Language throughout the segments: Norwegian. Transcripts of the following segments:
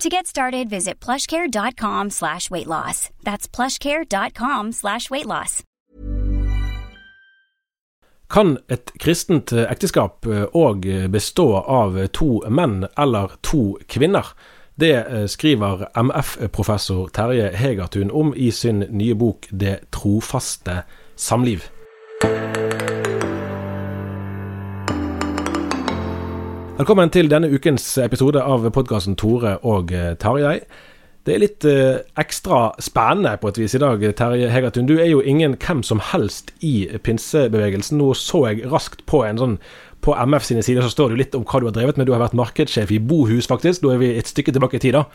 To get started, visit plushcare.com slash weight loss. That's plushcare.com slash weight loss. Kan et kristent eh, ekteskap òg bestå av to menn eller to kvinner? Det eh, skriver MF-professor Terje Hegertun om i sin nye bok 'Det trofaste samliv'. Velkommen til denne ukens episode av podkasten Tore og eh, Tarjei. Det er litt eh, ekstra spennende på et vis i dag, Terje Hegertun. Du er jo ingen hvem som helst i pinsebevegelsen. Nå så jeg raskt på en sånn På MF sine sider så står det jo litt om hva du har drevet med. Du har vært markedssjef i Bohus, faktisk. Da er vi et stykke tilbake i tid, da.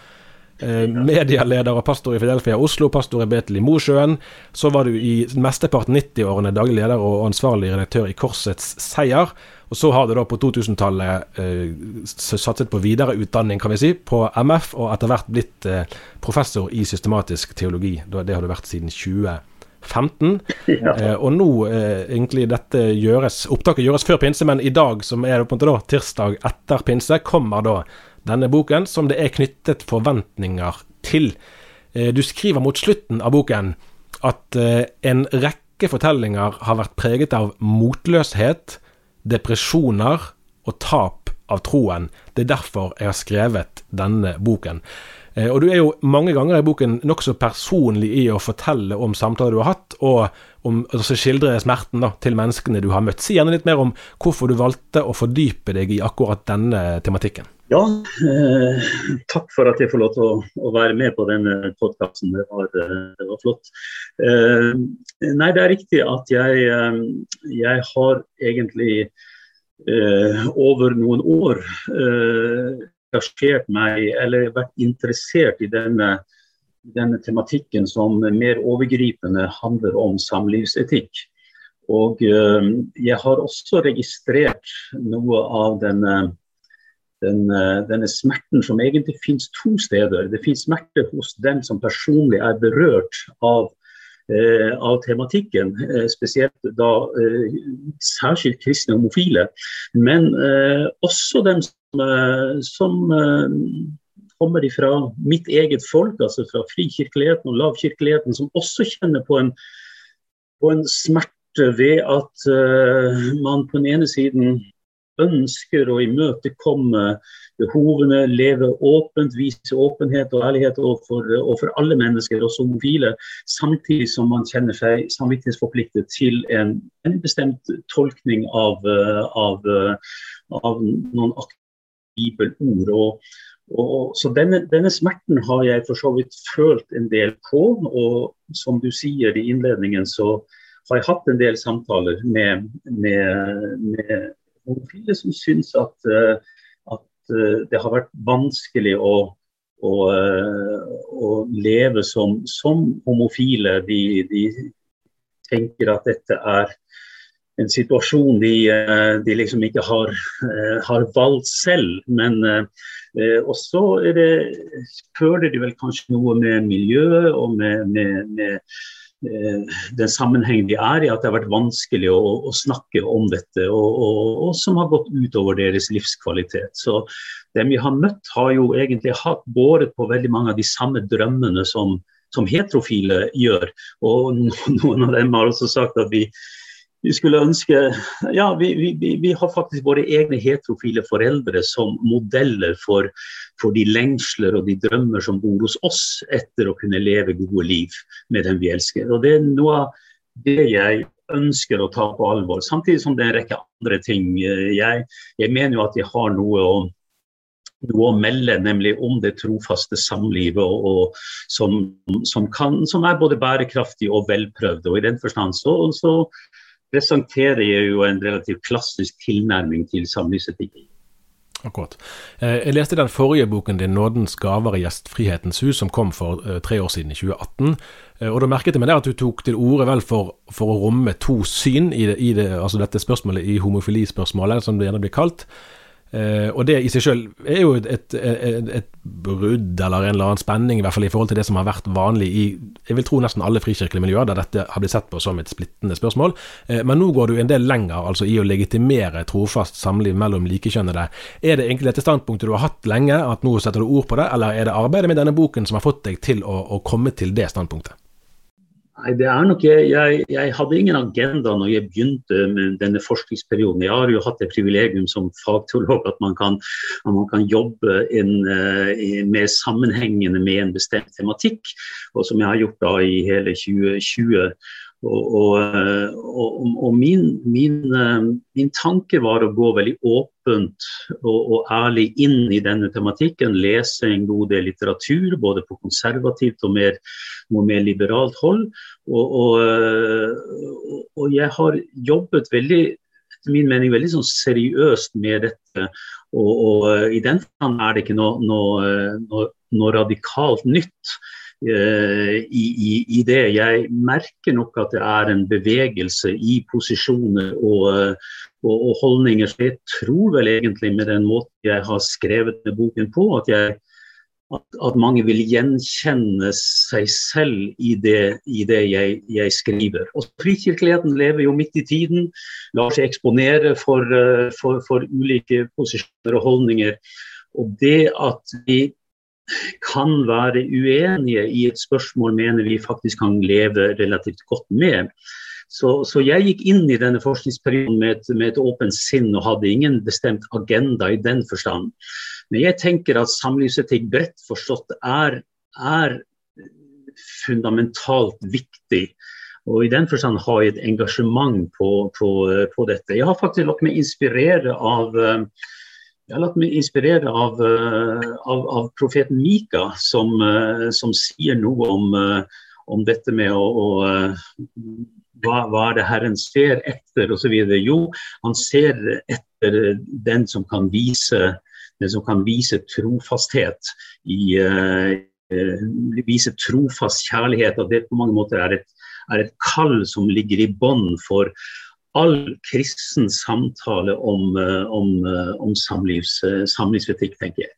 Eh, medieleder og pastor i Fidelfia Oslo, pastor i Betel i Mosjøen. Så var du i mesteparten 90-årene daglig leder og ansvarlig redaktør i Korsets Seier. Og så har det da på 2000-tallet eh, satset på videre utdanning, kan vi si, på MF, og etter hvert blitt eh, professor i systematisk teologi. Det har du vært siden 2015. Ja. Eh, og nå eh, egentlig dette gjøres Opptaket gjøres før pinse, men i dag, som er på en måte da tirsdag etter pinse, kommer da denne boken, som det er knyttet forventninger til. Eh, du skriver mot slutten av boken at eh, en rekke fortellinger har vært preget av motløshet, depresjoner og tap av troen. Det er derfor jeg har skrevet denne boken. Eh, og du er jo mange ganger i boken nokså personlig i å fortelle om samtaler du har hatt, og om, altså skildre smerten da, til menneskene du har møtt. Si gjerne litt mer om hvorfor du valgte å fordype deg i akkurat denne tematikken. Ja, eh, takk for at jeg får lov til å, å være med på denne podkasten. Det, eh, det, var flott. Eh, nei, det er riktig at jeg, eh, jeg har egentlig eh, over noen år eh, engasjert meg, eller vært interessert i denne, denne tematikken som mer overgripende handler om samlivsetikk. Og jeg har også registrert noe av denne den, eh, denne smerten som egentlig finnes to steder. Det finnes smerte hos dem som personlig er berørt av, eh, av tematikken, eh, spesielt da eh, særskilt kristne homofile. Men eh, også dem som, eh, som kommer fra mitt eget folk, altså fra frikirkeligheten og lavkirkeligheten, som også kjenner på en, på en smerte ved at man på den ene siden ønsker å imøtekomme behovene, leve åpent, vise åpenhet og ærlighet overfor, overfor alle mennesker, også homofile, samtidig som man kjenner seg samvittighetsforpliktet til en, en bestemt tolkning av, av, av noen bibelord. Og, og, så denne, denne, smerten har jeg for så vidt følt en del på, og som du sier i innledningen, så har jeg hatt en del samtaler med, med, med homofile som syns at, eh, at eh, det har vært vanskelig å, å, eh, å leve som, som homofile. De, de, tenker at dette er en situasjon de, de liksom ikke har, har, valgt selv. Men også er det, føler de vel kanskje noe med miljøet og med, med, med den sammenhengen de er i, at det har vært vanskelig å, å snakke om dette, og, og, og, som har gått utover deres livskvalitet. Så dem vi har møtt, har jo egentlig hatt båret på veldig mange av de samme drømmene som, som heterofile gjør. Og noen av dem har også sagt at vi, vi skulle ønske Ja, vi, vi, vi, har faktisk våre egne heterofile foreldre som modeller for, for, de lengsler og de drømmer som bor hos oss etter å kunne leve gode liv med dem vi elsker. Og Det er noe av det jeg ønsker å ta på alvor, samtidig som det er en rekke andre ting. Jeg, jeg mener jo at jeg har noe å noe å melde, nemlig om det trofaste samlivet, og, og som, som, kan, som, er både bærekraftig og velprøvd. Og I den forstand så, så presenterer jo en relativt klassisk tilnærming til samlivsetikk. Akkurat. Eh, jeg leste den forrige boken din, 'Nådens gaver i gjestfrihetens hus', som kom for eh, tre år siden, i 2018. Eh, og Da merket jeg meg der at du tok til orde vel for, for å romme to syn i, det, i det, altså dette spørsmålet, i homofilispørsmålet, som det gjerne blir kalt. Uh, og det i seg sjøl er jo et, et, et, brudd eller en eller annen spenning, i hvert fall i forhold til det som har vært vanlig i jeg vil tro nesten alle frikirkelige miljøer, der dette har blitt sett på som et splittende spørsmål. Uh, men nå går du en del lenger altså i å legitimere trofast samliv mellom likekjønnede. Er det egentlig dette standpunktet du har hatt lenge, at nå setter du ord på det, eller er det arbeidet med denne boken som har fått deg til å, å komme til det standpunktet? Nei, det er nok, jeg, jeg, jeg, hadde ingen agenda når jeg begynte med denne forskningsperioden. Jeg har jo hatt det privilegium som fagteolog at man kan, at man kan jobbe inn, uh, mer sammenhengende med en bestemt tematikk, og som jeg har gjort da i hele 2020. Og, og, og, og min, min, eh, min, tanke var å gå veldig åpent og, ærlig inn i denne tematikken. Lese en god del litteratur, både på konservativt og mer, mer liberalt hold. Eh, og, jeg har jobbet veldig etter min mening veldig sånn seriøst med dette. Og, eh, i den forstand er det ikke noe, noe, noe radikalt nytt. Eh, i, i, i, det. Jeg merker nok at det er en bevegelse i posisjoner og, og, og, holdninger. Så jeg tror vel egentlig med den måten jeg har skrevet med boken på, at, jeg, at, at, mange vil gjenkjenne seg selv i det, i det jeg, jeg, skriver. Og Frikirkeligheten lever jo midt i tiden, lar seg eksponere for, eh, for, for ulike posisjoner og holdninger. Og det at vi kan være uenige i et spørsmål, mener vi faktisk kan leve relativt godt med. Så, så jeg gikk inn i denne forskningsperioden med et, med et, åpent sinn og hadde ingen bestemt agenda i den forstand. Men jeg tenker at samlivsetikk bredt forstått er, er fundamentalt viktig. Og I den forstand har jeg et engasjement på, på, på dette. Jeg har faktisk latt meg inspirere av uh, jeg har latt meg inspirere av, eh, av, av profeten Mika, som, eh, som, sier noe om, eh, om dette med å, å hva, hva, er det Herren ser etter osv. Jo, han ser etter den som kan vise, som kan vise trofasthet i vise trofast kjærlighet. At Det på mange måter er et, er et kall som ligger i bånn for all kristen samtale om, eh, om, eh, om samlivs, eh, samlivsetikk, tenker jeg.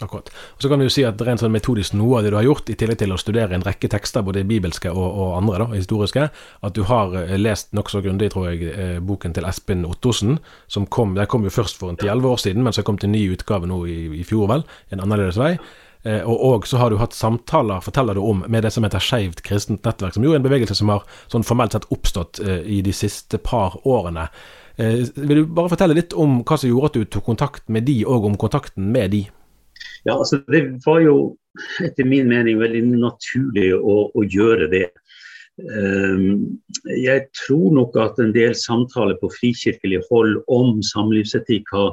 Akkurat. Og Så kan du si at en sånn metodisk noe av det du har gjort, i tillegg til å studere en rekke tekster, både bibelske og, og andre, da, historiske, at du har lest nokså grundig, tror jeg, boken til Espen Ottosen. som kom, Den kom jo først for en ti-elleve år siden, men så kom til en ny utgave nå i, i fjor, vel. En annerledes vei. Eh, og, og, så har du hatt samtaler, forteller du om, med det som heter Skeivt kristent nettverk, som jo er en bevegelse som har sånn formelt sett oppstått eh, i de siste par årene. Eh, vil du bare fortelle litt om hva som gjorde at du tok kontakt med de, og om kontakten med de? Ja, altså Det var jo etter min mening veldig naturlig å, å gjøre det. Um, jeg tror nok at en del samtaler på frikirkelig hold om samlivsetikk har,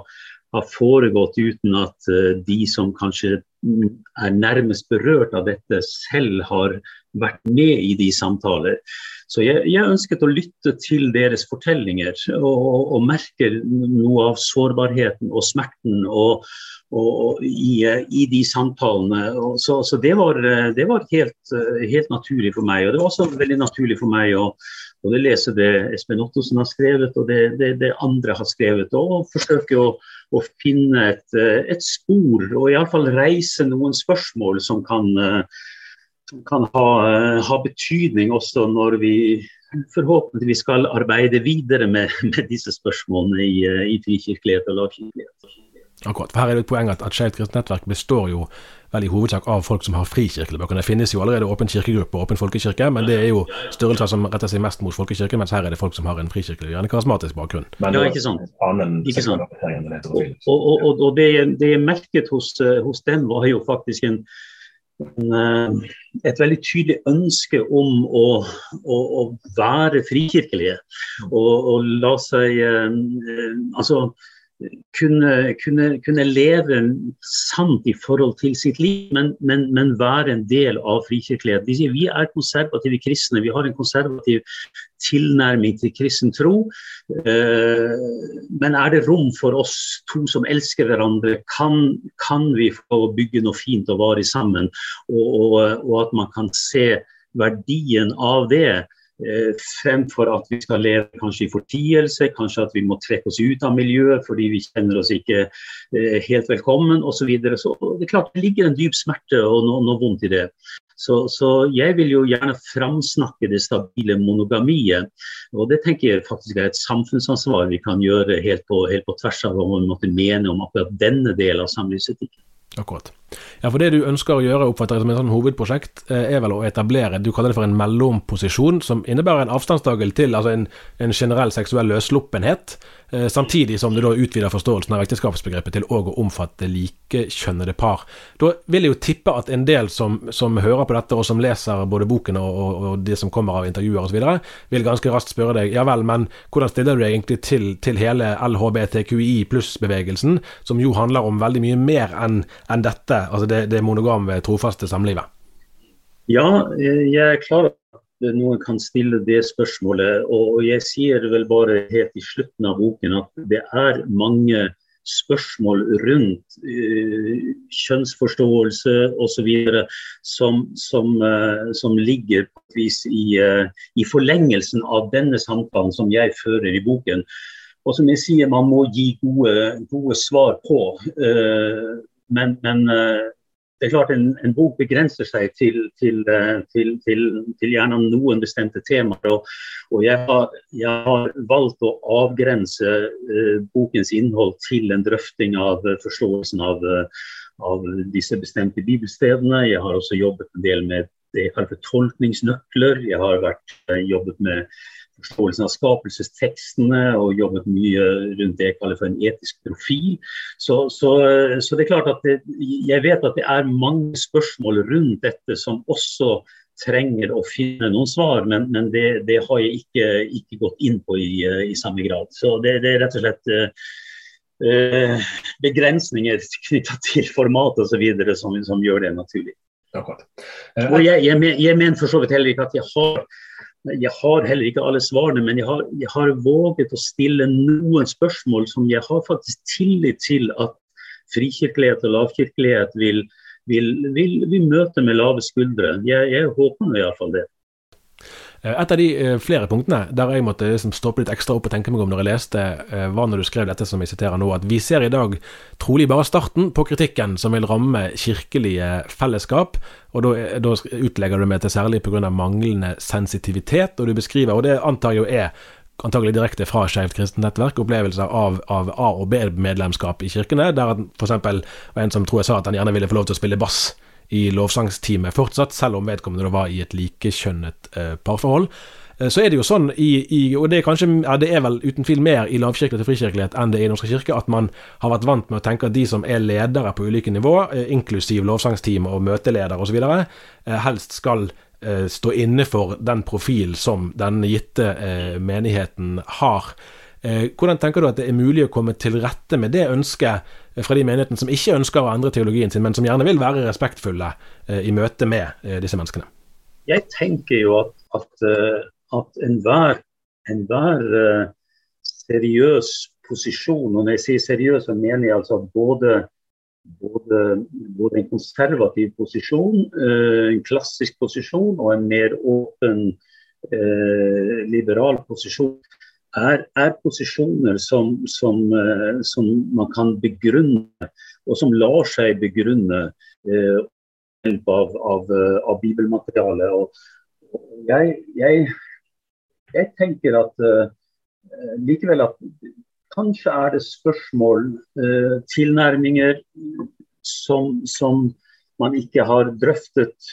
har foregått uten at de som kanskje er nærmest berørt av dette, selv har vært med i de samtaler. Så jeg, jeg ønsket å lytte til deres fortellinger og, og merke noe av sårbarheten og smerten og, og i, i, de samtalene. Så, så det, var, det var helt, helt, naturlig for meg. Og det var også veldig naturlig for meg å både lese det Espen Ottosen har skrevet og det, det, det andre har skrevet, og forsøke å å finne et, et spor, og iallfall reise noen spørsmål som kan, som kan ha, ha, betydning også når vi forhåpentligvis skal arbeide videre med, med disse spørsmålene i, i frikirkelighet og lavkirkelighet. Akkurat. for Her er det et poeng at, at Skeivt kristent nettverk består jo vel i hovedsak av folk som har frikirkebøker. Det finnes jo allerede åpen kirkegruppe og åpen folkekirke, men det er jo størrelser som retter seg mest mot folkekirken, mens her er det folk som har en frikirkelig, gjerne karismatisk bakgrunn. Men, ja, ikke sant. Ikke sant. Og, og, og, og det, det jeg merket hos, hos dem, var jo faktisk en, en, eh, et veldig tydelig ønske om å, å, å være frikirkelige. Og, og la seg eh, Altså kunne, kunne, kunne, leve sant i forhold til sitt liv, men, men, men være en del av frikirkeligheten. De sier vi er konservative kristne, vi har en konservativ tilnærming til kristen tro. Eh, men er det rom for oss to som elsker hverandre? Kan, kan vi få bygge noe fint og varig sammen? Og, og, og at man kan se verdien av det. Eh, fremfor at vi skal leve kanskje i fortielse, kanskje at vi må trekke oss ut av miljøet fordi vi kjenner oss ikke eh, helt velkommen osv. Så, videre. så det er klart det ligger en dyp smerte og noe, noe vondt i det. Så, så, jeg vil jo gjerne framsnakke det stabile monogamiet. Og det tenker jeg faktisk er et samfunnsansvar vi kan gjøre helt på, helt på tvers av hva man måtte mene om akkurat denne delen av samlivsetikken. Akkurat. Ja, for Det du ønsker å gjøre, oppfatter jeg som en sånn hovedprosjekt, eh, er vel å etablere du kaller det for en mellomposisjon, som innebærer en avstandsdagel til altså en, en generell seksuell løssluppenhet, eh, samtidig som du da utvider forståelsen av ekteskapsbegrepet til òg å omfatte likekjønnede par. Da vil jeg jo tippe at en del som, som hører på dette, og som leser både boken og, og, og det som kommer av intervjuer osv., vil ganske raskt spørre deg ja vel, men hvordan stiller du deg egentlig til, til hele LHBTQI pluss-bevegelsen, som jo handler om veldig mye mer enn en dette? Altså det, det monogame, trofaste samlivet? Ja, jeg er klar at noen kan stille det spørsmålet. Og jeg sier vel bare helt i slutten av boken at det er mange spørsmål rundt uh, kjønnsforståelse osv. Som, som, uh, som ligger på vis i, uh, i, forlengelsen av denne samtalen som jeg fører i boken. Og som jeg sier, man må gi gode, gode svar på. Uh, men, men eh, det er klart en, en, bok begrenser seg til, til, eh, til, til gjerne noen bestemte temaer. Og, og jeg, har, jeg, har, valgt å avgrense uh, bokens innhold til en drøfting av uh, forståelsen av, uh, av, disse bestemte bibelstedene. Jeg har også jobbet en del med det jeg kaller for tolkningsnøkler. Jeg har vært, jobbet med forståelsen av skapelsestekstene og jobbet mye rundt det jeg kaller for en etisk profil. Så, så, så det er klart at det, jeg vet at det er mange spørsmål rundt dette som også trenger å finne noen svar, men, men det, det, har jeg ikke, ikke, gått inn på i, i samme grad. Så det, det er rett og slett uh, begrensninger knytta til format osv. Som, som gjør det naturlig. Akkurat. Og jeg, jeg, jeg mener for så vidt heller ikke at jeg har jeg har heller ikke alle svarene, men jeg har, jeg har, våget å stille noen spørsmål som jeg har faktisk tillit til at frikirkelighet og lavkirkelighet vil, vil, vil, vil møte med lave skuldre. Jeg, jeg håper nå iallfall det. Eh, et av de eh, flere punktene der jeg måtte liksom stoppe litt ekstra opp og tenke meg om når jeg leste, eh, var når du skrev dette som jeg siterer nå, at vi ser i dag trolig bare starten på kritikken som vil ramme kirkelige fellesskap. Og da, utlegger du meg til særlig pga. manglende sensitivitet, og du beskriver, og det antar jeg jo er antagelig direkte fra Skeivt kristent nettverk, opplevelser av, av A- og B-medlemskap i kirkene, der f.eks. en som tror jeg sa at han gjerne ville få lov til å spille bass i lovsangsteamet fortsatt, selv om vedkommende var i et likekjønnet eh, parforhold. Eh, så er det jo sånn, i, i, og det er kanskje, ja, det er vel uten tvil mer i lavkirkelighet og frikirkelighet enn det er i Norske kirke, at man har vært vant med å tenke at de som er ledere på ulike nivå, eh, inklusiv lovsangsteam og møteleder osv., helst skal stå inne for den profil som denne gitte menigheten har. Hvordan tenker du at det er mulig å komme til rette med det ønsket fra de menighetene som ikke ønsker å endre teologien sin, men som gjerne vil være respektfulle eh, i møte med disse menneskene? Jeg tenker jo at, at, at enhver, enhver seriøs posisjon, og når jeg sier seriøs, så mener jeg altså at både, både, både en konservativ posisjon, en klassisk posisjon og en mer åpen, liberal posisjon er, er posisjoner som, som, eh, som, man kan begrunne, og som lar seg begrunne. Eh, av, av, av bibelmateriale. Og, jeg, jeg, jeg, tenker at uh, likevel at kanskje er det spørsmål, uh, tilnærminger, som, som, man ikke har drøftet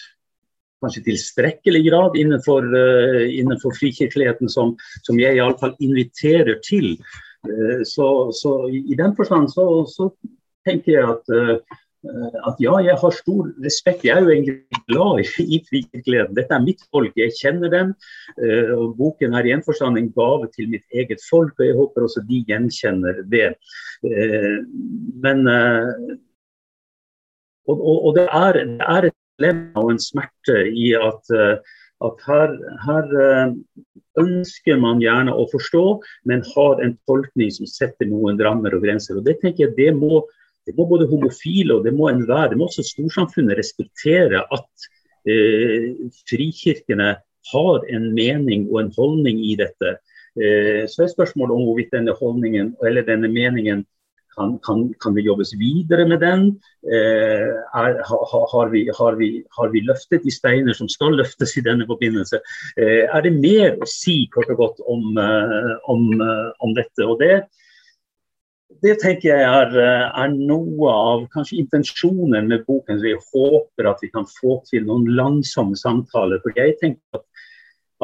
kanskje tilstrekkelig grad innenfor, uh, innenfor frikirkeligheten, som, som jeg iallfall inviterer til. Uh, så, så, i den forstand så, så tenker jeg at uh, at ja, jeg har stor respekt. Jeg er jo egentlig glad i frikirkeligheten. Dette er mitt folk, jeg kjenner dem. og Boken er i en forstand en gave til mitt eget folk, og jeg håper også de gjenkjenner det. Men og, og, og det, er, det, er, dilemma og en smerte i at, eh, at her, her, eh, ønsker man gjerne å forstå, men har en tolkning som setter noen rammer og grenser. Og Det tenker jeg det må, det må både homofile og det må enhver, det må også storsamfunnet respektere at eh, frikirkene har en mening og en holdning i dette. Eh, så er spørsmålet om hvorvidt denne holdningen eller denne meningen kan, kan, kan, det jobbes videre med den? Eh, er, ha, har, vi, har, vi, har, vi, løftet de steiner som skal løftes i denne forbindelse? Eh, er det mer å si kort og godt om, eh, om, eh, om dette? Og det, det tenker jeg er, er, noe av kanskje intensjonen med boken. Vi håper at vi kan få til noen langsomme samtaler. For jeg tenker at,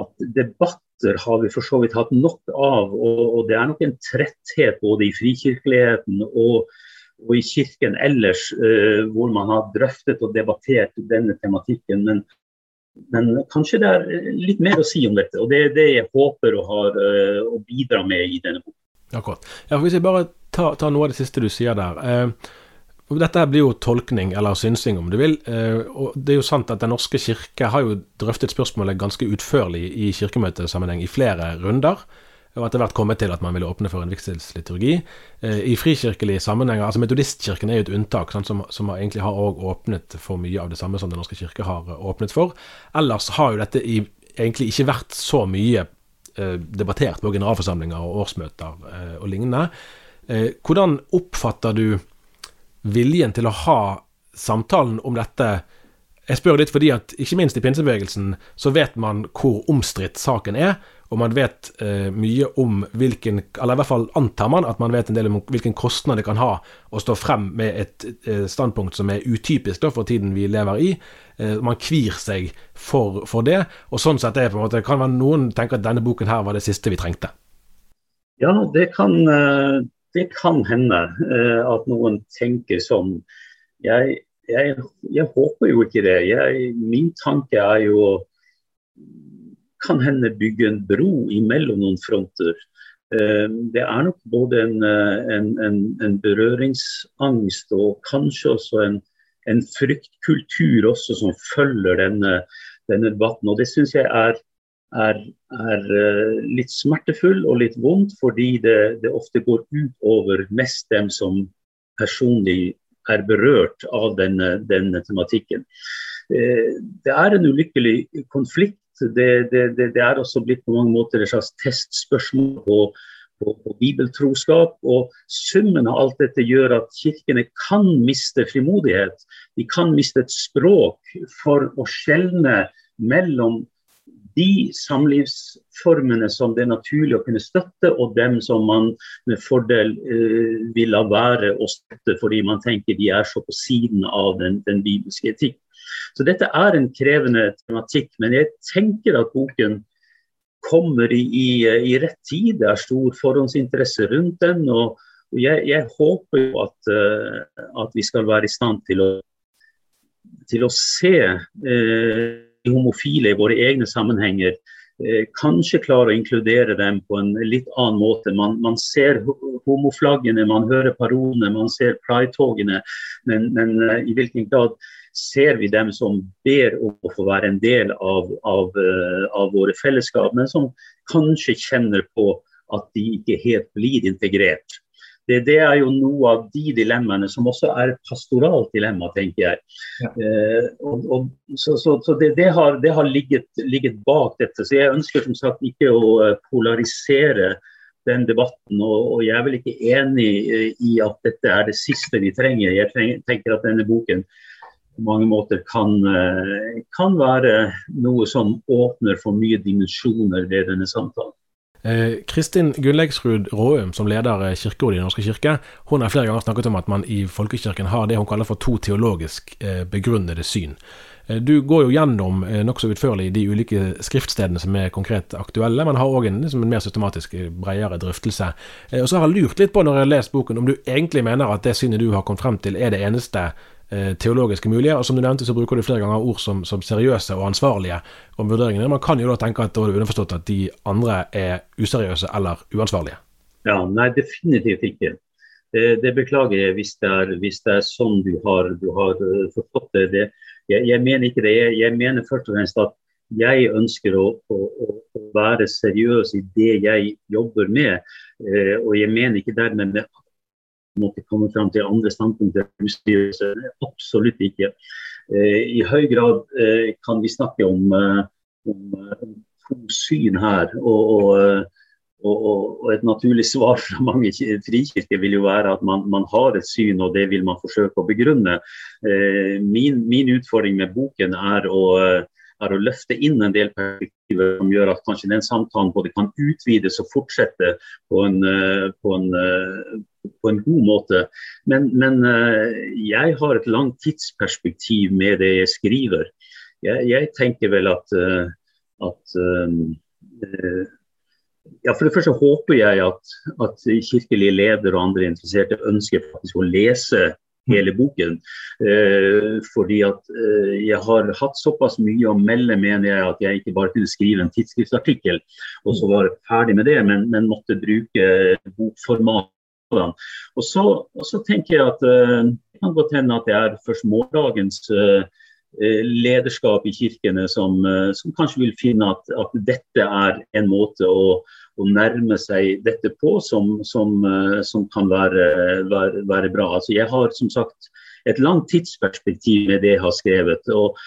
at debatt debatter har vi for så vidt hatt nok av. Og, og det er nok en tretthet både i frikirkeligheten og, og i kirken ellers, uh, hvor man har drøftet og debattert denne tematikken. Men, men, kanskje det er litt mer å si om dette. Og det er det jeg håper å, ha, uh, å bidra med i denne boken. Akkurat. Ja, hvis jeg bare tar, tar noe av det siste du sier der. Uh, dette blir jo tolkning, eller synsing om du vil. Eh, og det er jo sant at Den norske kirke har jo drøftet spørsmålet ganske utførlig i kirkemøtesammenheng i flere runder. Og etter hvert kommet til at man ville åpne for en vigselsliturgi. Eh, I frikirkelige sammenhenger, altså Metodistkirken er jo et unntak, sant, som, som egentlig har åpnet for mye av det samme som Den norske kirke har åpnet for. Ellers har jo dette i, egentlig ikke vært så mye eh, debattert på generalforsamlinger og årsmøter eh, og lignende. Eh, hvordan oppfatter du viljen til å ha samtalen om dette Jeg spør litt fordi at ikke minst i pinsebevegelsen så vet man hvor omstridt saken er, og man vet eh, mye om hvilken Eller i hvert fall antar man at man vet en del om hvilken kostnad det kan ha å stå frem med et eh, standpunkt som er utypisk da, for tiden vi lever i. Eh, man kvir seg for, for, det, og sånn sett er på en måte kan være noen tenker at denne boken her var det siste vi trengte. Ja, det kan, eh, det kan hende uh, at noen tenker sånn. Jeg, jeg, jeg, håper jo ikke det. Jeg, min tanke er jo kan hende bygge en bro imellom noen fronter. Uh, det er nok både en, eh, en, en, en berøringsangst og kanskje også en, fryktkultur også som følger denne, denne debatten. Og det syns jeg er er, er, eh, litt smertefull og litt vondt, fordi det, det, ofte går ut over mest dem som personlig er berørt av denne, denne tematikken. Eh, det er en ulykkelig konflikt. Det, det, det, er også blitt på mange måter et slags testspørsmål på, på, på, bibeltroskap. Og summen av alt dette gjør at kirkene kan miste frimodighet. De kan miste et språk for å skjelne mellom de samlivsformene som det er naturlig å kunne støtte, og dem som man med fordel uh, vil la være å støtte fordi man tenker de er så på siden av den, den bibelske etikk. Så dette er en krevende tematikk, men jeg tenker at boken kommer i, i, i rett tid. Det er stor forhåndsinteresse rundt den. og jeg, jeg håper jo at, uh, at, vi skal være i stand til å, til å se uh, homofile i våre egne sammenhenger eh, kanskje klare å inkludere dem på en litt annen måte. Man, man ser homoflaggene, man hører parolene, man ser pridetogene, men, men uh, i hvilken grad ser vi dem som ber om å få være en del av, av, uh, av våre fellesskap, men som kanskje kjenner på at de ikke helt blir integrert det, det, er jo noe av de dilemmaene som også er et pastoralt dilemma, tenker jeg. Ja. Eh, og, og, så, så, så det, det, har, det har ligget, ligget, bak dette. Så jeg ønsker som sagt ikke å eh, polarisere den debatten. Og, og jeg er vel ikke enig eh, i at dette er det siste vi trenger. Jeg trenger, tenker at denne boken på mange måter kan, kan være noe som åpner for mye dimensjoner ved denne samtalen. Eh, Kristin Gunnleiksrud Råum, som leder eh, Kirkerådet i Den norske kirke, hun har flere ganger snakket om at man i folkekirken har det hun kaller for to teologisk eh, begrunnede syn. Du går jo gjennom nokså utførlig de ulike skriftstedene som er konkret aktuelle, men har òg en, liksom en, mer systematisk, bredere drøftelse. Og så har jeg lurt litt på, når jeg har lest boken, om du egentlig mener at det synet du har kommet frem til, er det eneste teologiske mulige. Og som du nevnte, så bruker du flere ganger ord som, som seriøse og ansvarlige om vurderingene. Man kan jo da tenke at da er det underforstått at de andre er useriøse eller uansvarlige. Ja, Nei, definitivt ikke. Det, det beklager jeg hvis det, er, hvis det er sånn du har, du har eh, forstått det. det jeg, jeg, mener ikke det. Jeg, jeg, mener først og fremst at jeg ønsker å, å, å være seriøs i det jeg jobber med. Eh, og jeg mener ikke dermed med måtte komme fram til andre standpunkter. Absolutt ikke. Eh, I høy grad eh, kan vi snakke om, eh, om to syn her. og, og og, et naturlig svar fra mange frikirker vil jo være at man, man, har et syn, og det vil man forsøke å begrunne. min, min utfordring med boken er å, er å løfte inn en del perspektiver som gjør at kanskje den samtalen både kan utvides og fortsette på en, på en, på en god måte. Men, men, eh, jeg har et langt tidsperspektiv med det jeg skriver. Jeg, jeg tenker vel at, at ja, For det første håper jeg at, at kirkelige ledere og andre interesserte ønsker faktisk å lese hele boken. Eh, fordi at eh, jeg har hatt såpass mye å melde, mener jeg, at jeg ikke bare kunne skrive en tidsskriftsartikkel og så var ferdig med det, men, men måtte bruke bokformat. Og så, og så, tenker jeg at eh, det kan godt hende at det er først smådagens eh, eh, lederskap i kirkene som, som kanskje vil finne at, at, dette er en måte å å nærme seg dette på som, som, som kan være, være, være, bra. Altså jeg har som sagt et langt tidsperspektiv med det jeg har skrevet. og,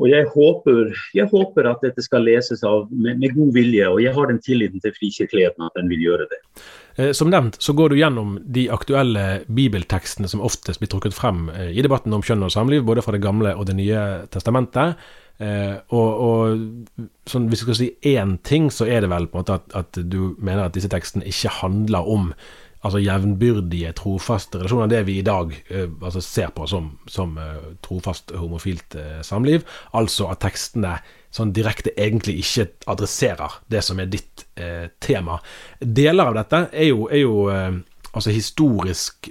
og jeg, håper, jeg håper, at dette skal leses av med, med, god vilje, og jeg har den tilliten til frikirkeligheten at den vil gjøre det. Eh, som nevnt så går du gjennom de aktuelle bibeltekstene som oftest blir trukket frem eh, i debatten om kjønn og samliv, både fra Det gamle og Det nye testamentet. Eh, og, og sånn, hvis vi skal si én ting, så er det vel på en måte at, at du mener at disse tekstene ikke handler om altså jevnbyrdige, trofaste relasjoner. Det vi i dag eh, altså ser på som, som eh, trofast homofilt eh, samliv. Altså at tekstene sånn direkte egentlig ikke adresserer det som er ditt eh, tema. Deler av dette er jo, er jo eh, altså historisk,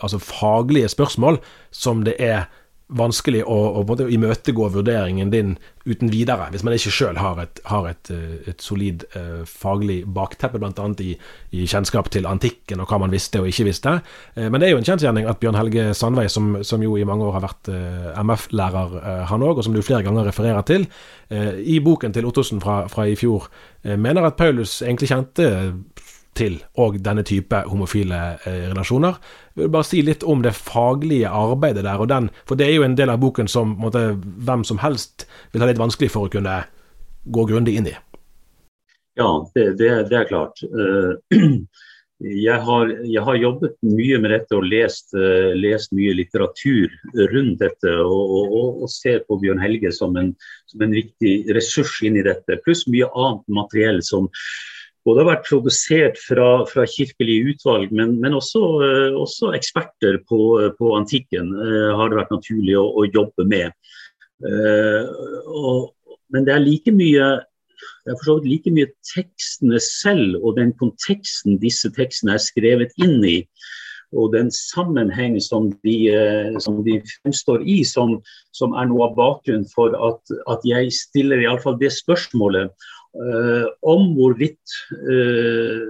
altså faglige spørsmål som det er vanskelig å, å imøtegå vurderingen din uten videre, hvis man ikke sjøl har, et, har et, eh, et, solid eh, faglig bakteppe, bl.a. I, i kjennskap til antikken og hva man visste og ikke visste. Eh, men det er jo en kjensgjerning at Bjørn Helge Sandveig, som, som, jo i mange år har vært eh, MF-lærer, han òg, og som du flere ganger refererer til, i boken til Ottosen fra, fra i fjor, mener at Paulus egentlig kjente til og denne type homofile eh, relasjoner. Jeg vil bare si litt om det faglige arbeidet der, og den, for det er jo en del av boken som måtte, hvem som helst vil ha litt vanskelig for å kunne gå grundig inn i. Ja, det, det, det er klart. Eh, jeg har, jeg har, jobbet mye med dette og lest, uh, lest mye litteratur rundt dette. Og, og, og ser på Bjørn Helge som en, som en viktig ressurs inn i dette. Pluss mye annet materiell som, både har vært produsert fra, fra kirkelige utvalg, men, men også, uh, også, eksperter på, på antikken eh, har det vært naturlig å, å jobbe med. Eh, og, men det er like mye det er like mye tekstene selv og den konteksten disse tekstene er skrevet inn i, og den sammenheng som de, som de fremstår i, som, som, er noe av bakgrunnen for at, at jeg stiller iallfall det spørsmålet Eh, om hvorvidt, uh,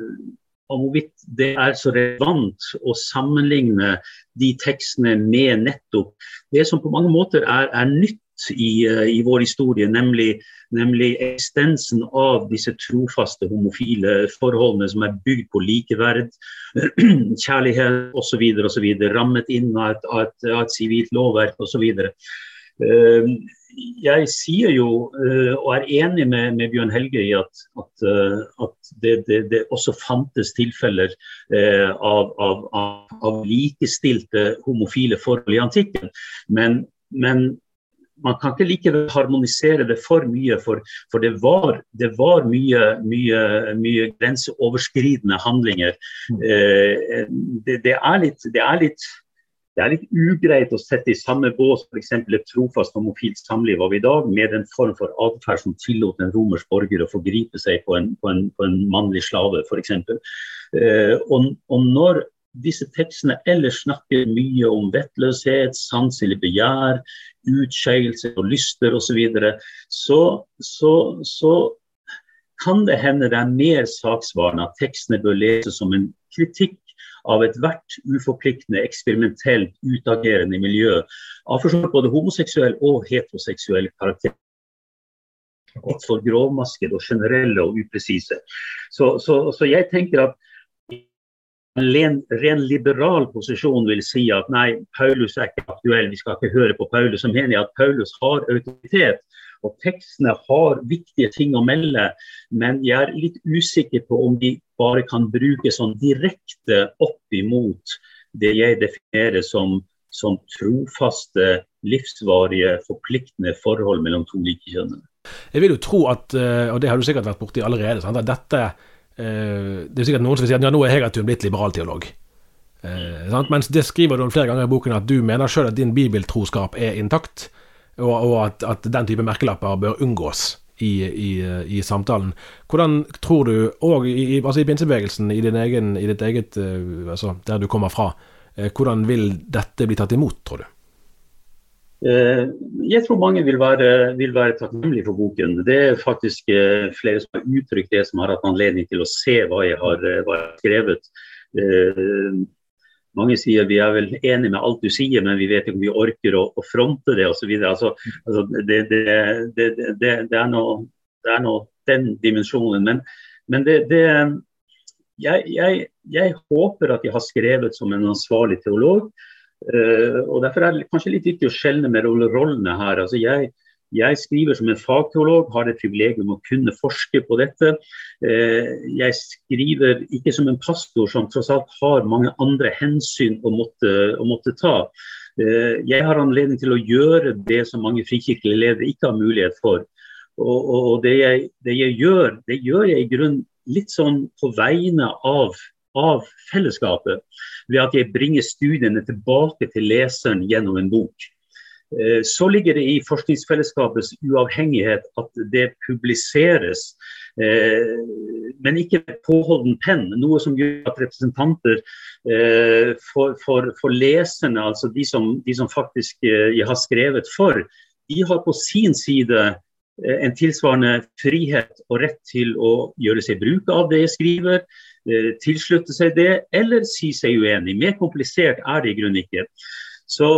om hvorvidt det er så relevant å sammenligne de tekstene med nettopp det som på mange måter er, er nytt i, uh, i, vår historie, nemlig, nemlig eksistensen av disse trofaste homofile forholdene som er bygd på likeverd, kjærlighet osv., osv., rammet inn av et, av et, av et sivilt lovverk osv. Uh, jeg sier jo, uh, og er enig med, med, Bjørn Helge i at, at, uh, at det, det, det, også fantes tilfeller uh, av, av, av, likestilte homofile forhold i antikken. Men men man kan ikke likevel harmonisere det for mye, for, for det var, det var mye, mye, mye, grenseoverskridende handlinger. Mm. Eh, det, det, er litt, det, er litt, det, er litt, ugreit å sette i samme bås f.eks. et trofast homofilt samliv av i dag, med en form for atferd som tillot en romersk borger å forgripe seg på en, på en, på en mannlig slave, f.eks. Eh, og, og når disse tekstene ellers snakker mye om vettløshet, sanselig begjær, utskeielse og lyster osv., så, videre, så, så, så kan det hende det er mer saksvarende at tekstene bør leses som en kritikk av ethvert uforpliktende, eksperimentelt utagerende miljø av for både homoseksuell og heteroseksuell karakter. Litt for grovmaskede og generelle og upresise. Så, så, så jeg tenker at en ren, ren, liberal posisjon vil si at nei, Paulus er ikke aktuell, vi skal ikke høre på Paulus. Så mener jeg at Paulus har autoritet, og tekstene har viktige ting å melde. Men jeg er litt usikker på om de bare kan brukes sånn direkte opp imot det jeg definerer som, som trofaste, livsvarige, forpliktende forhold mellom to likekjønnede. Jeg vil jo tro at, eh, og det har du sikkert vært borti allerede, at dette det er sikkert noen som vil si at ja, nå er Hegertun blitt liberalteolog. Eh, Mens det skriver du om flere ganger i boken at du mener sjøl at din bibeltroskap er intakt, og, og at, at, den type merkelapper bør unngås i, i, i samtalen. Hvordan tror du, og i, altså i pinsebevegelsen, i, din egen, i ditt eget, eh, altså der du kommer fra, eh, hvordan vil dette bli tatt imot, tror du? Eh, jeg tror mange vil være, vil være takknemlige for boken. Det er faktisk eh, flere som har uttrykt det, som har hatt anledning til å se hva jeg har, eh, hva jeg har skrevet. Mange sier vi er vel enige med alt du sier, men vi vet ikke om vi orker å, å fronte det osv. Altså, altså, det, det, det, det, er er noe den dimensjonen. Men, men det, jeg, jeg, jeg, håper at jeg har skrevet som en ansvarlig teolog. Uh, og Derfor er det kanskje litt viktig å skjelne med rollene her. Altså jeg, jeg, skriver som en fagteolog, har det privilegium å kunne forske på dette. Uh, jeg skriver ikke som en pastor som tross alt har mange andre hensyn å måtte, å måtte ta. Uh, jeg har anledning til å gjøre det som mange frikirkelige ledere ikke har mulighet for. Og, og, det, jeg, det, jeg, gjør, det gjør jeg i grunn litt sånn på vegne av av fellesskapet ved at jeg bringer studiene tilbake til leseren gjennom en bok. Eh, så ligger det i forskningsfellesskapets uavhengighet at det publiseres, eh, men ikke påholden penn. Noe som gjør at representanter eh, for, for, for leserne, altså de som, de som faktisk jeg har skrevet for, de har på sin side en tilsvarende frihet og rett til å gjøre seg bruk av det jeg skriver, Eh, tilslutte seg det, eller si seg uenig. Mer komplisert er det i grunnen ikke. Så,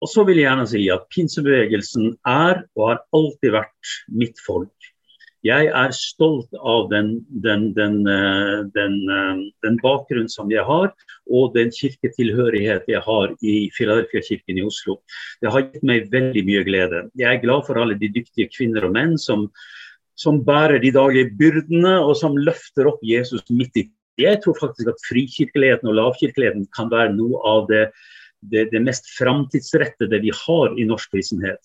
og så vil jeg gjerne si at pinsebevegelsen er og har alltid vært mitt folk. Jeg er stolt av den, den, den, eh, den, eh, bakgrunnen som jeg har, og den kirketilhørighet jeg har i Filadelfia-kirken i Oslo. Det har gitt meg veldig mye glede. Jeg er glad for alle de dyktige kvinner og menn som som bærer de daglige byrdene, og som løfter opp Jesus midt i. Jeg tror faktisk at frikirkeligheten og lavkirkeligheten kan være noe av det, det, det mest framtidsrettede vi har i norsk kristenhet.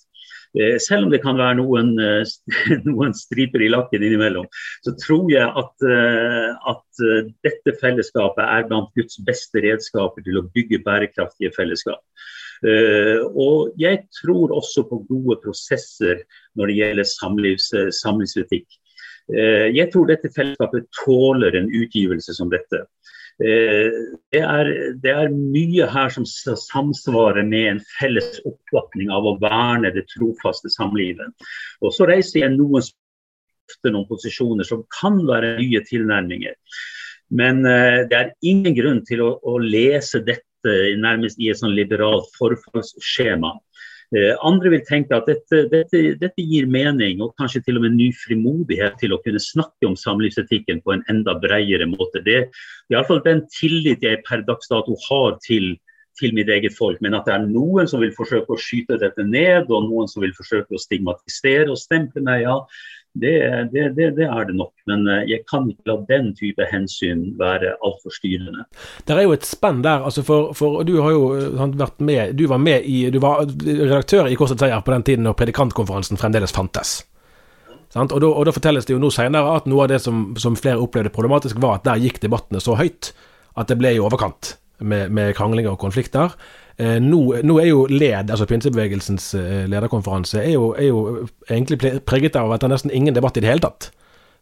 Eh, selv om det kan være noen, eh, noen, striper i lakken innimellom, så tror jeg at, eh, at, dette fellesskapet er blant Guds beste redskaper til å bygge bærekraftige fellesskap. Og jeg tror også på gode prosesser når det gjelder samlivs, samlivsetikk. Jeg tror dette fellesskapet tåler en utgivelse som dette. Det er, det er, mye her som samsvarer med en felles oppfatning av å verne det trofaste samlivet. Og så reiser jeg noen, noen posisjoner som kan være nye tilnærminger. Men det er ingen grunn til å, å lese dette nærmest i et sånn liberalt forfagsskjema. Eh, andre vil tenke at dette, dette, dette, gir mening, og kanskje til og med ny frimodighet til å kunne snakke om samlivsetikken på en enda bredere måte. Det er iallfall den tillit jeg per dags dato har til, til mitt eget folk. Men at det er noen som vil forsøke å skyte dette ned, og noen som vil forsøke å stigmatisere og stemple meg, ja, Det, det, det, det, er det nok, men eh, jeg kan ikke la den type hensyn være altfor styrende. Det er jo et spenn der. altså for, for Du har jo eh, vært med du var med i, du var redaktør i Korset Seier på den tiden når predikantkonferansen fremdeles fantes. Og da, og, da, fortelles det jo nå senere at noe av det som, som, flere opplevde problematisk, var at der gikk debattene så høyt at det ble i overkant med, med kranglinger og konflikter. Eh, nå, nå, er jo LED, altså pinsebevegelsens eh, lederkonferanse, er jo, er jo, egentlig preget av at det er nesten ingen debatt i det hele tatt.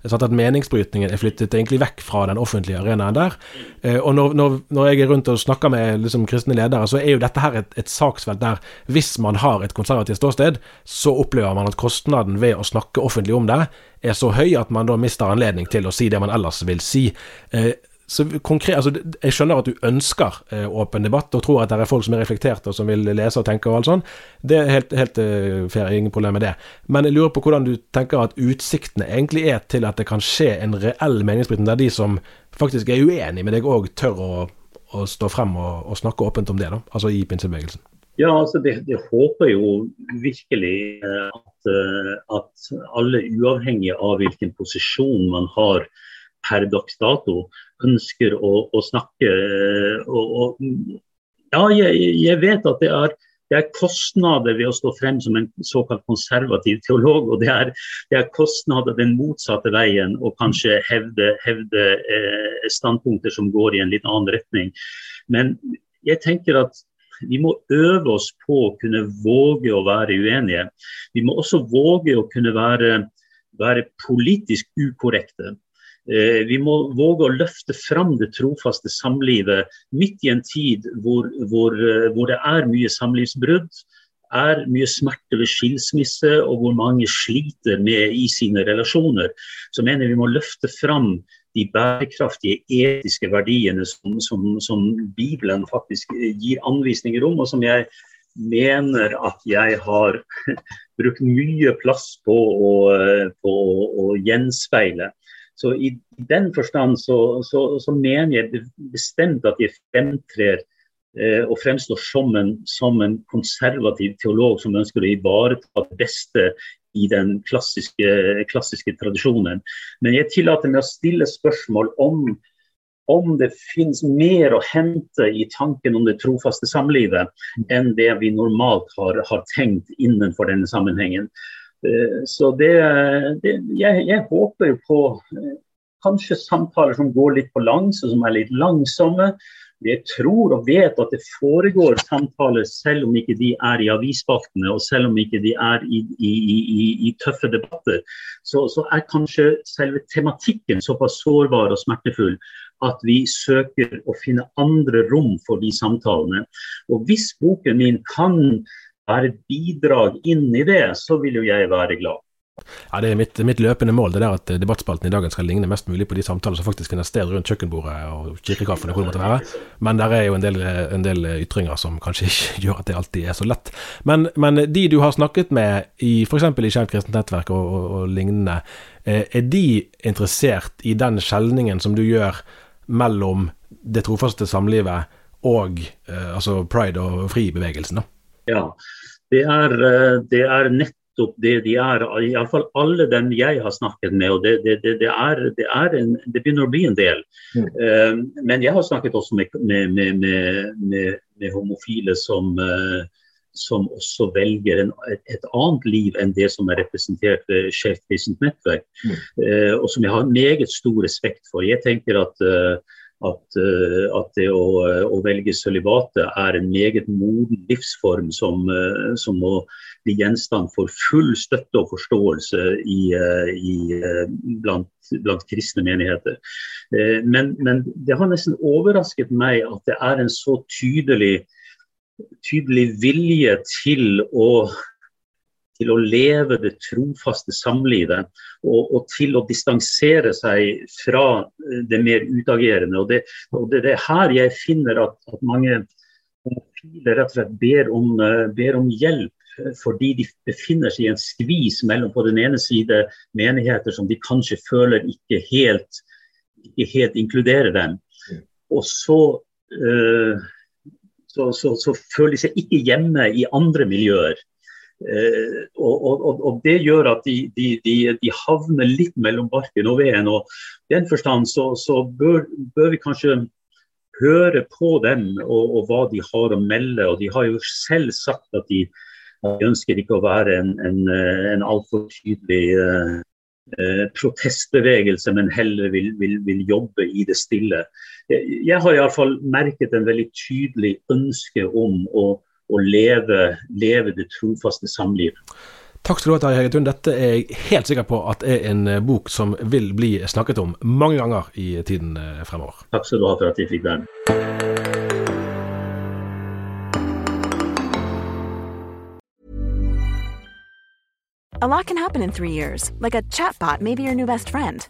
Sånn at meningsbrytningen er flyttet egentlig vekk fra den offentlige arenaen der. Eh, og når, når, når, jeg er rundt og snakker med liksom, kristne ledere, så er jo dette her et, et saksfelt der hvis man har et konservativt ståsted, så opplever man at kostnaden ved å snakke offentlig om det er så høy at man da mister anledning til å si det man ellers vil si. Eh, så konkret, altså, Jeg skjønner at du ønsker eh, åpen debatt og tror at det er folk som er reflekterte og som vil lese og tenke og alt sånn. Det er helt, helt eh, fair, ingen problem med det. Men jeg lurer på hvordan du tenker at utsiktene egentlig er til at det kan skje en reell meningsbrytning der de som faktisk er uenig med deg òg tør å, å, stå frem og, og, snakke åpent om det, da, altså i pinsebevegelsen. Ja, altså det, det håper jo virkelig eh, at, eh, at alle, uavhengig av hvilken posisjon man har per dags dato, ønsker å, å snakke. Eh, og, og, ja, jeg, jeg, vet at det er, det er, kostnader ved å stå frem som en såkalt konservativ teolog. Og det er, det er kostnader den motsatte veien å kanskje hevde, hevde eh, standpunkter som går i en litt annen retning. Men jeg tenker at vi må øve oss på å kunne våge å være uenige. Vi må også våge å kunne være, være politisk ukorrekte. Eh, vi må våge å løfte fram det trofaste samlivet midt i en tid hvor, hvor, eh, hvor det er mye samlivsbrudd, er mye smerte ved skilsmisse og hvor mange sliter med i sine relasjoner. Så mener vi må løfte fram de bærekraftige etiske verdiene som, som, som Bibelen faktisk gir anvisninger om, og som jeg mener at jeg har brukt mye plass på å, på å gjenspeile. Så i den forstand så, så, så mener jeg bestemt at jeg fremtrer eh, og fremstår som en, som en, konservativ teolog som ønsker å ivareta det beste i den klassiske, klassiske tradisjonen. Men jeg tillater meg å stille spørsmål om om det finnes mer å hente i tanken om det trofaste samlivet enn det vi normalt har, har tenkt innenfor denne sammenhengen. Eh, så det, det jeg, jeg, håper på eh, kanskje samtaler som går litt på langs, og som er litt langsomme. Jeg tror og vet at det foregår samtaler selv om ikke de er i avisspaltene og selv om ikke de er i, i, i, i tøffe debatter. Så, så, er kanskje selve tematikken såpass sårbar og smertefull at vi søker å finne andre rom for de samtalene. Og hvis boken min kan er et bidrag inn i det, så vil jo jeg være glad. Ja, Det er mitt, mitt løpende mål det der at debattspalten i dagen skal ligne mest mulig på de samtaler som faktisk finner sted rundt kjøkkenbordet og kirkekaffen. hvor det måtte være. Men det er jo en del, en del, ytringer som kanskje ikke gjør at det alltid er så lett. Men, men de du har snakket med i f.eks. i Kjent kristent nettverk og, og, og, lignende, eh, er de interessert i den skjelningen som du gjør mellom det trofaste samlivet og eh, altså pride- og fri-bevegelsen? da? Ja, det er, eh, det er nettopp det de er. Iallfall alle dem jeg har snakket med. og Det, det, det, er, er en, det, begynner å bli en del. Mm. Uh, men jeg har snakket også med, med, med, med homofile som, uh, som også velger en, et, et, annet liv enn det som er representert ved Skeivt kristent nettverk. Mm. Uh, og som jeg har meget stor respekt for. Jeg tenker at, eh, at det å, å velge sølibatet er en meget moden livsform som, eh, som, må bli gjenstand for full støtte og forståelse i, eh, i, blant, blant, kristne menigheter. Men, men, det har nesten overrasket meg at det er en så tydelig, tydelig vilje til å til å leve det trofaste samlivet og, og, til å distansere seg fra eh, det mer utagerende. Og det, og det, det er her jeg finner at, at mange homofile rett og slett ber om, uh, ber om, hjelp. Fordi de befinner seg i en skvis mellom på den ene side menigheter som de kanskje føler ikke helt, ikke helt inkluderer dem. Og så, så, så, så føler de seg ikke hjemme i andre miljøer. Eh, og, og, og, Det gjør at de, de, de, havner litt mellom barken og veden. og I den forstand så, så bør, bør, vi kanskje høre på dem og, og, hva de har å melde. og De har jo selv sagt at de, de ønsker ikke å være en, en, en altfor tydelig eh, eh protestbevegelse, men heller vil, vil, vil, jobbe i det stille. Jeg, jeg har iallfall merket en veldig tydelig ønske om å å leve, leve det trofaste samliv. Takk skal du ha, Terje Hegetun. Dette er jeg helt sikker på at er en eh, bok som vil bli snakket om mange ganger i tiden eh, fremover. Takk skal du ha for at jeg fikk være med. A lot can happen in three years, like a chatbot may be your new best friend.